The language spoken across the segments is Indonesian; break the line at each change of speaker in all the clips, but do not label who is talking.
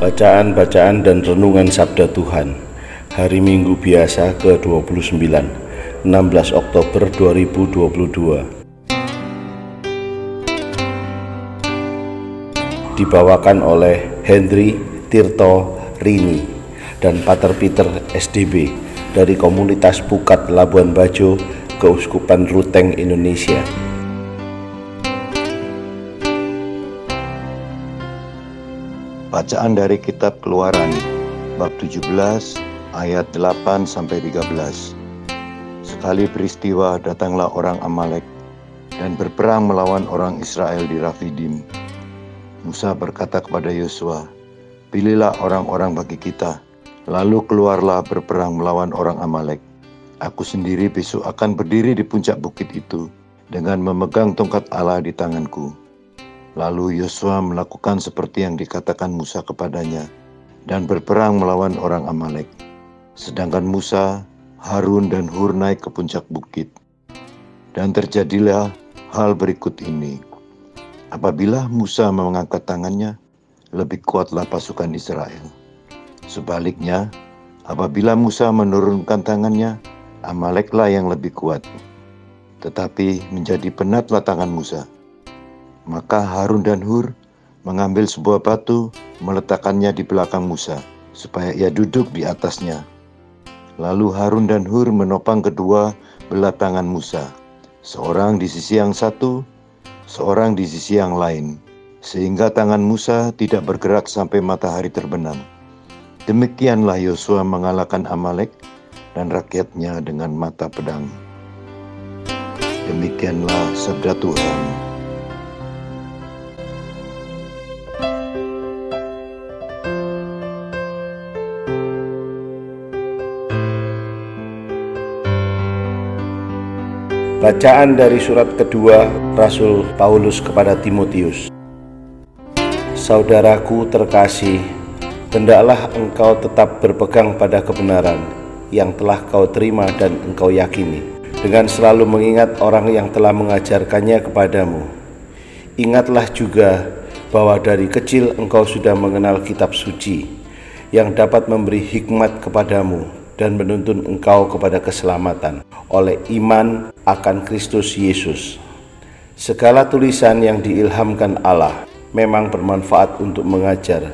Bacaan-bacaan dan renungan Sabda Tuhan Hari Minggu Biasa ke-29 16 Oktober 2022 Dibawakan oleh Henry Tirto Rini dan Pater Peter SDB dari komunitas Pukat Labuan Bajo Keuskupan Ruteng Indonesia.
Bacaan dari kitab Keluaran bab 17 ayat 8 sampai 13. Sekali peristiwa datanglah orang Amalek dan berperang melawan orang Israel di Rafidim. Musa berkata kepada Yosua, "Pilihlah orang-orang bagi kita, lalu keluarlah berperang melawan orang Amalek. Aku sendiri besok akan berdiri di puncak bukit itu dengan memegang tongkat Allah di tanganku." Lalu Yosua melakukan seperti yang dikatakan Musa kepadanya dan berperang melawan orang Amalek. Sedangkan Musa, Harun dan Hur naik ke puncak bukit. Dan terjadilah hal berikut ini. Apabila Musa mengangkat tangannya, lebih kuatlah pasukan Israel. Sebaliknya, apabila Musa menurunkan tangannya, Amaleklah yang lebih kuat. Tetapi menjadi penatlah tangan Musa maka Harun dan Hur mengambil sebuah batu, meletakkannya di belakang Musa, supaya ia duduk di atasnya. Lalu Harun dan Hur menopang kedua belah tangan Musa, seorang di sisi yang satu, seorang di sisi yang lain, sehingga tangan Musa tidak bergerak sampai matahari terbenam. Demikianlah Yosua mengalahkan Amalek dan rakyatnya dengan mata pedang. Demikianlah sabda Tuhan.
Bacaan dari surat kedua Rasul Paulus kepada Timotius. Saudaraku terkasih, hendaklah engkau tetap berpegang pada kebenaran yang telah kau terima dan engkau yakini, dengan selalu mengingat orang yang telah mengajarkannya kepadamu. Ingatlah juga bahwa dari kecil engkau sudah mengenal kitab suci yang dapat memberi hikmat kepadamu dan menuntun engkau kepada keselamatan oleh iman akan Kristus Yesus. Segala tulisan yang diilhamkan Allah memang bermanfaat untuk mengajar,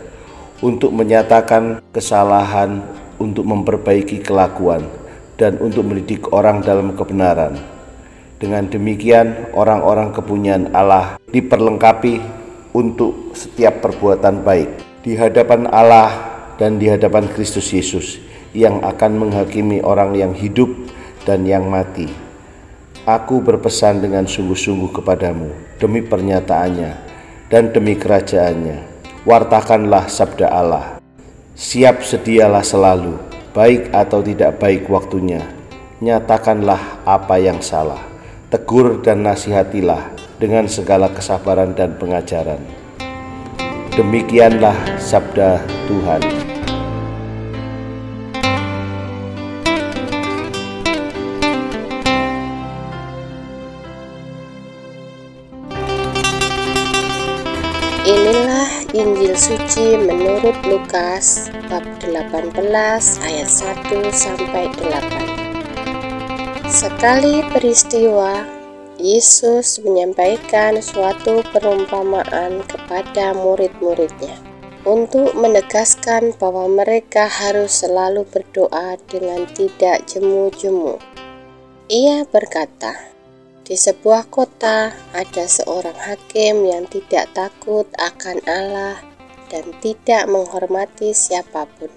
untuk menyatakan kesalahan, untuk memperbaiki kelakuan, dan untuk mendidik orang dalam kebenaran. Dengan demikian, orang-orang kepunyaan Allah diperlengkapi untuk setiap perbuatan baik di hadapan Allah dan di hadapan Kristus Yesus yang akan menghakimi orang yang hidup dan yang mati. Aku berpesan dengan sungguh-sungguh kepadamu demi pernyataannya dan demi kerajaannya. Wartakanlah sabda Allah. Siap sedialah selalu, baik atau tidak baik waktunya. Nyatakanlah apa yang salah. Tegur dan nasihatilah dengan segala kesabaran dan pengajaran. Demikianlah sabda Tuhan.
Inilah Injil suci menurut Lukas bab 18 ayat 1 sampai 8. Sekali peristiwa Yesus menyampaikan suatu perumpamaan kepada murid-muridnya untuk menegaskan bahwa mereka harus selalu berdoa dengan tidak jemu-jemu. Ia berkata, di sebuah kota ada seorang hakim yang tidak takut akan Allah dan tidak menghormati siapa pun.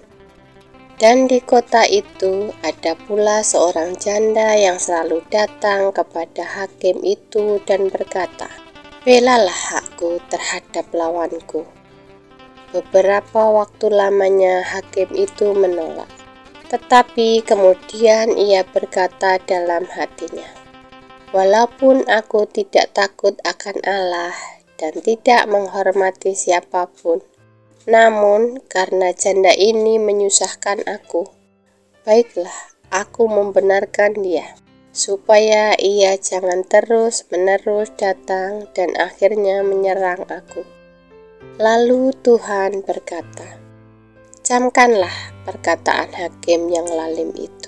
Dan di kota itu ada pula seorang janda yang selalu datang kepada hakim itu dan berkata, "Belalah aku terhadap lawanku." Beberapa waktu lamanya hakim itu menolak, tetapi kemudian ia berkata dalam hatinya, "Walaupun aku tidak takut akan Allah dan tidak menghormati siapa pun, namun, karena janda ini menyusahkan aku, baiklah aku membenarkan dia, supaya ia jangan terus-menerus datang dan akhirnya menyerang aku. Lalu Tuhan berkata, "Camkanlah perkataan hakim yang lalim itu.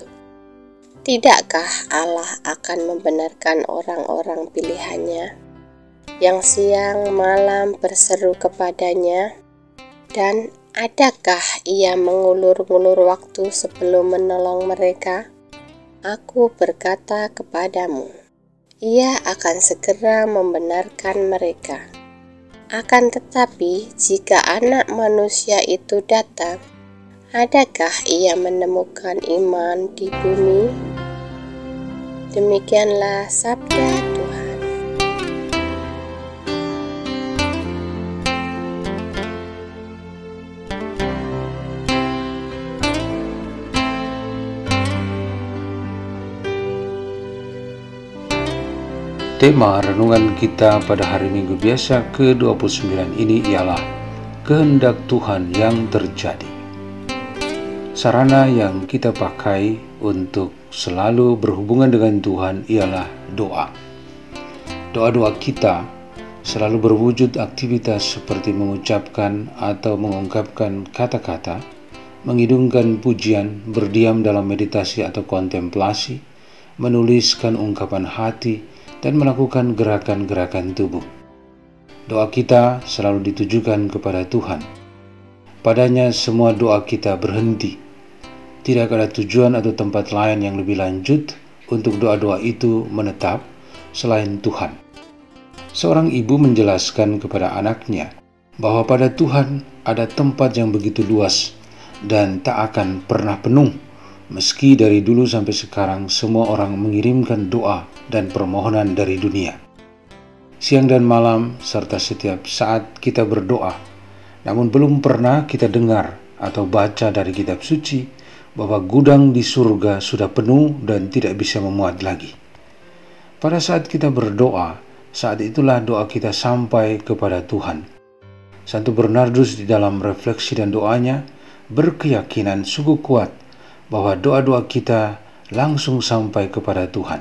Tidakkah Allah akan membenarkan orang-orang pilihannya yang siang malam berseru kepadanya?" Dan adakah ia mengulur-ngulur waktu sebelum menolong mereka? Aku berkata kepadamu, ia akan segera membenarkan mereka. Akan tetapi, jika anak manusia itu datang, adakah ia menemukan iman di bumi? Demikianlah sabda
Tema renungan kita pada hari Minggu biasa ke-29 ini ialah kehendak Tuhan yang terjadi. Sarana yang kita pakai untuk selalu berhubungan dengan Tuhan ialah doa. Doa-doa kita selalu berwujud aktivitas seperti mengucapkan atau mengungkapkan kata-kata, mengidungkan pujian, berdiam dalam meditasi atau kontemplasi, menuliskan ungkapan hati, dan melakukan gerakan-gerakan tubuh. Doa kita selalu ditujukan kepada Tuhan. Padanya semua doa kita berhenti. Tidak ada tujuan atau tempat lain yang lebih lanjut untuk doa-doa itu menetap selain Tuhan. Seorang ibu menjelaskan kepada anaknya bahwa pada Tuhan ada tempat yang begitu luas dan tak akan pernah penuh Meski dari dulu sampai sekarang semua orang mengirimkan doa dan permohonan dari dunia. Siang dan malam serta setiap saat kita berdoa, namun belum pernah kita dengar atau baca dari kitab suci bahwa gudang di surga sudah penuh dan tidak bisa memuat lagi. Pada saat kita berdoa, saat itulah doa kita sampai kepada Tuhan. Santo Bernardus di dalam refleksi dan doanya berkeyakinan sungguh kuat bahwa doa-doa kita langsung sampai kepada Tuhan.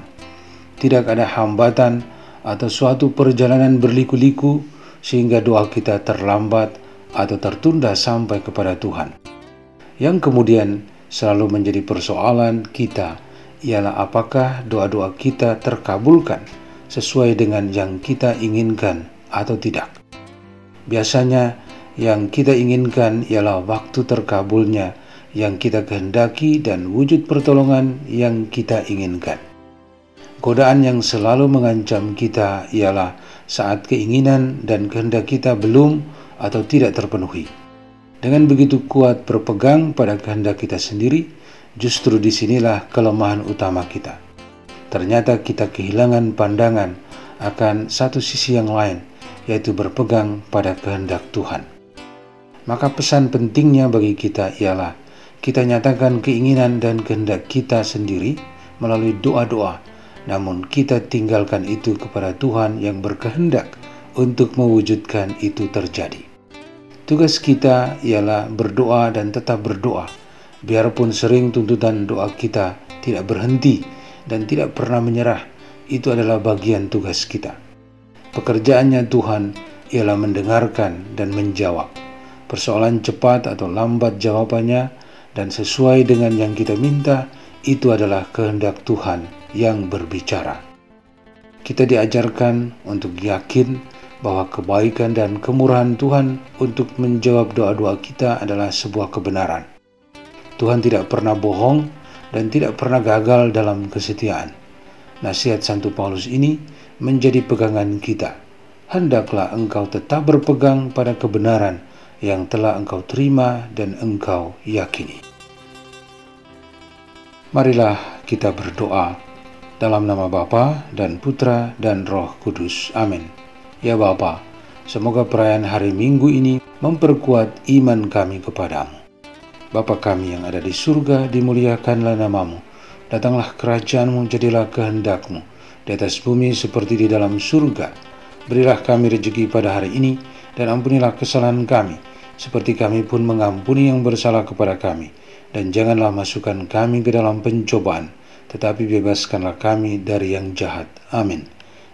Tidak ada hambatan atau suatu perjalanan berliku-liku sehingga doa kita terlambat atau tertunda sampai kepada Tuhan. Yang kemudian selalu menjadi persoalan kita ialah apakah doa-doa kita terkabulkan sesuai dengan yang kita inginkan atau tidak. Biasanya yang kita inginkan ialah waktu terkabulnya yang kita kehendaki dan wujud pertolongan yang kita inginkan. Godaan yang selalu mengancam kita ialah saat keinginan dan kehendak kita belum atau tidak terpenuhi. Dengan begitu kuat berpegang pada kehendak kita sendiri, justru di sinilah kelemahan utama kita. Ternyata kita kehilangan pandangan akan satu sisi yang lain, yaitu berpegang pada kehendak Tuhan. Maka pesan pentingnya bagi kita ialah kita nyatakan keinginan dan kehendak kita sendiri melalui doa-doa, namun kita tinggalkan itu kepada Tuhan yang berkehendak untuk mewujudkan itu terjadi. Tugas kita ialah berdoa dan tetap berdoa, biarpun sering tuntutan doa kita tidak berhenti dan tidak pernah menyerah. Itu adalah bagian tugas kita. Pekerjaannya Tuhan ialah mendengarkan dan menjawab. Persoalan cepat atau lambat jawabannya dan sesuai dengan yang kita minta, itu adalah kehendak Tuhan yang berbicara. Kita diajarkan untuk yakin bahwa kebaikan dan kemurahan Tuhan untuk menjawab doa-doa kita adalah sebuah kebenaran. Tuhan tidak pernah bohong dan tidak pernah gagal dalam kesetiaan. Nasihat Santo Paulus ini menjadi pegangan kita. Hendaklah engkau tetap berpegang pada kebenaran yang telah engkau terima dan engkau yakini. Marilah kita berdoa dalam nama Bapa dan Putra dan Roh Kudus. Amin. Ya Bapa, semoga perayaan hari Minggu ini memperkuat iman kami kepadamu. Bapa kami yang ada di surga, dimuliakanlah namamu. Datanglah kerajaanmu, jadilah kehendakmu, di atas bumi seperti di dalam surga. Berilah kami rezeki pada hari ini, dan ampunilah kesalahan kami, seperti kami pun mengampuni yang bersalah kepada kami dan janganlah masukkan kami ke dalam pencobaan, tetapi bebaskanlah kami dari yang jahat. Amin.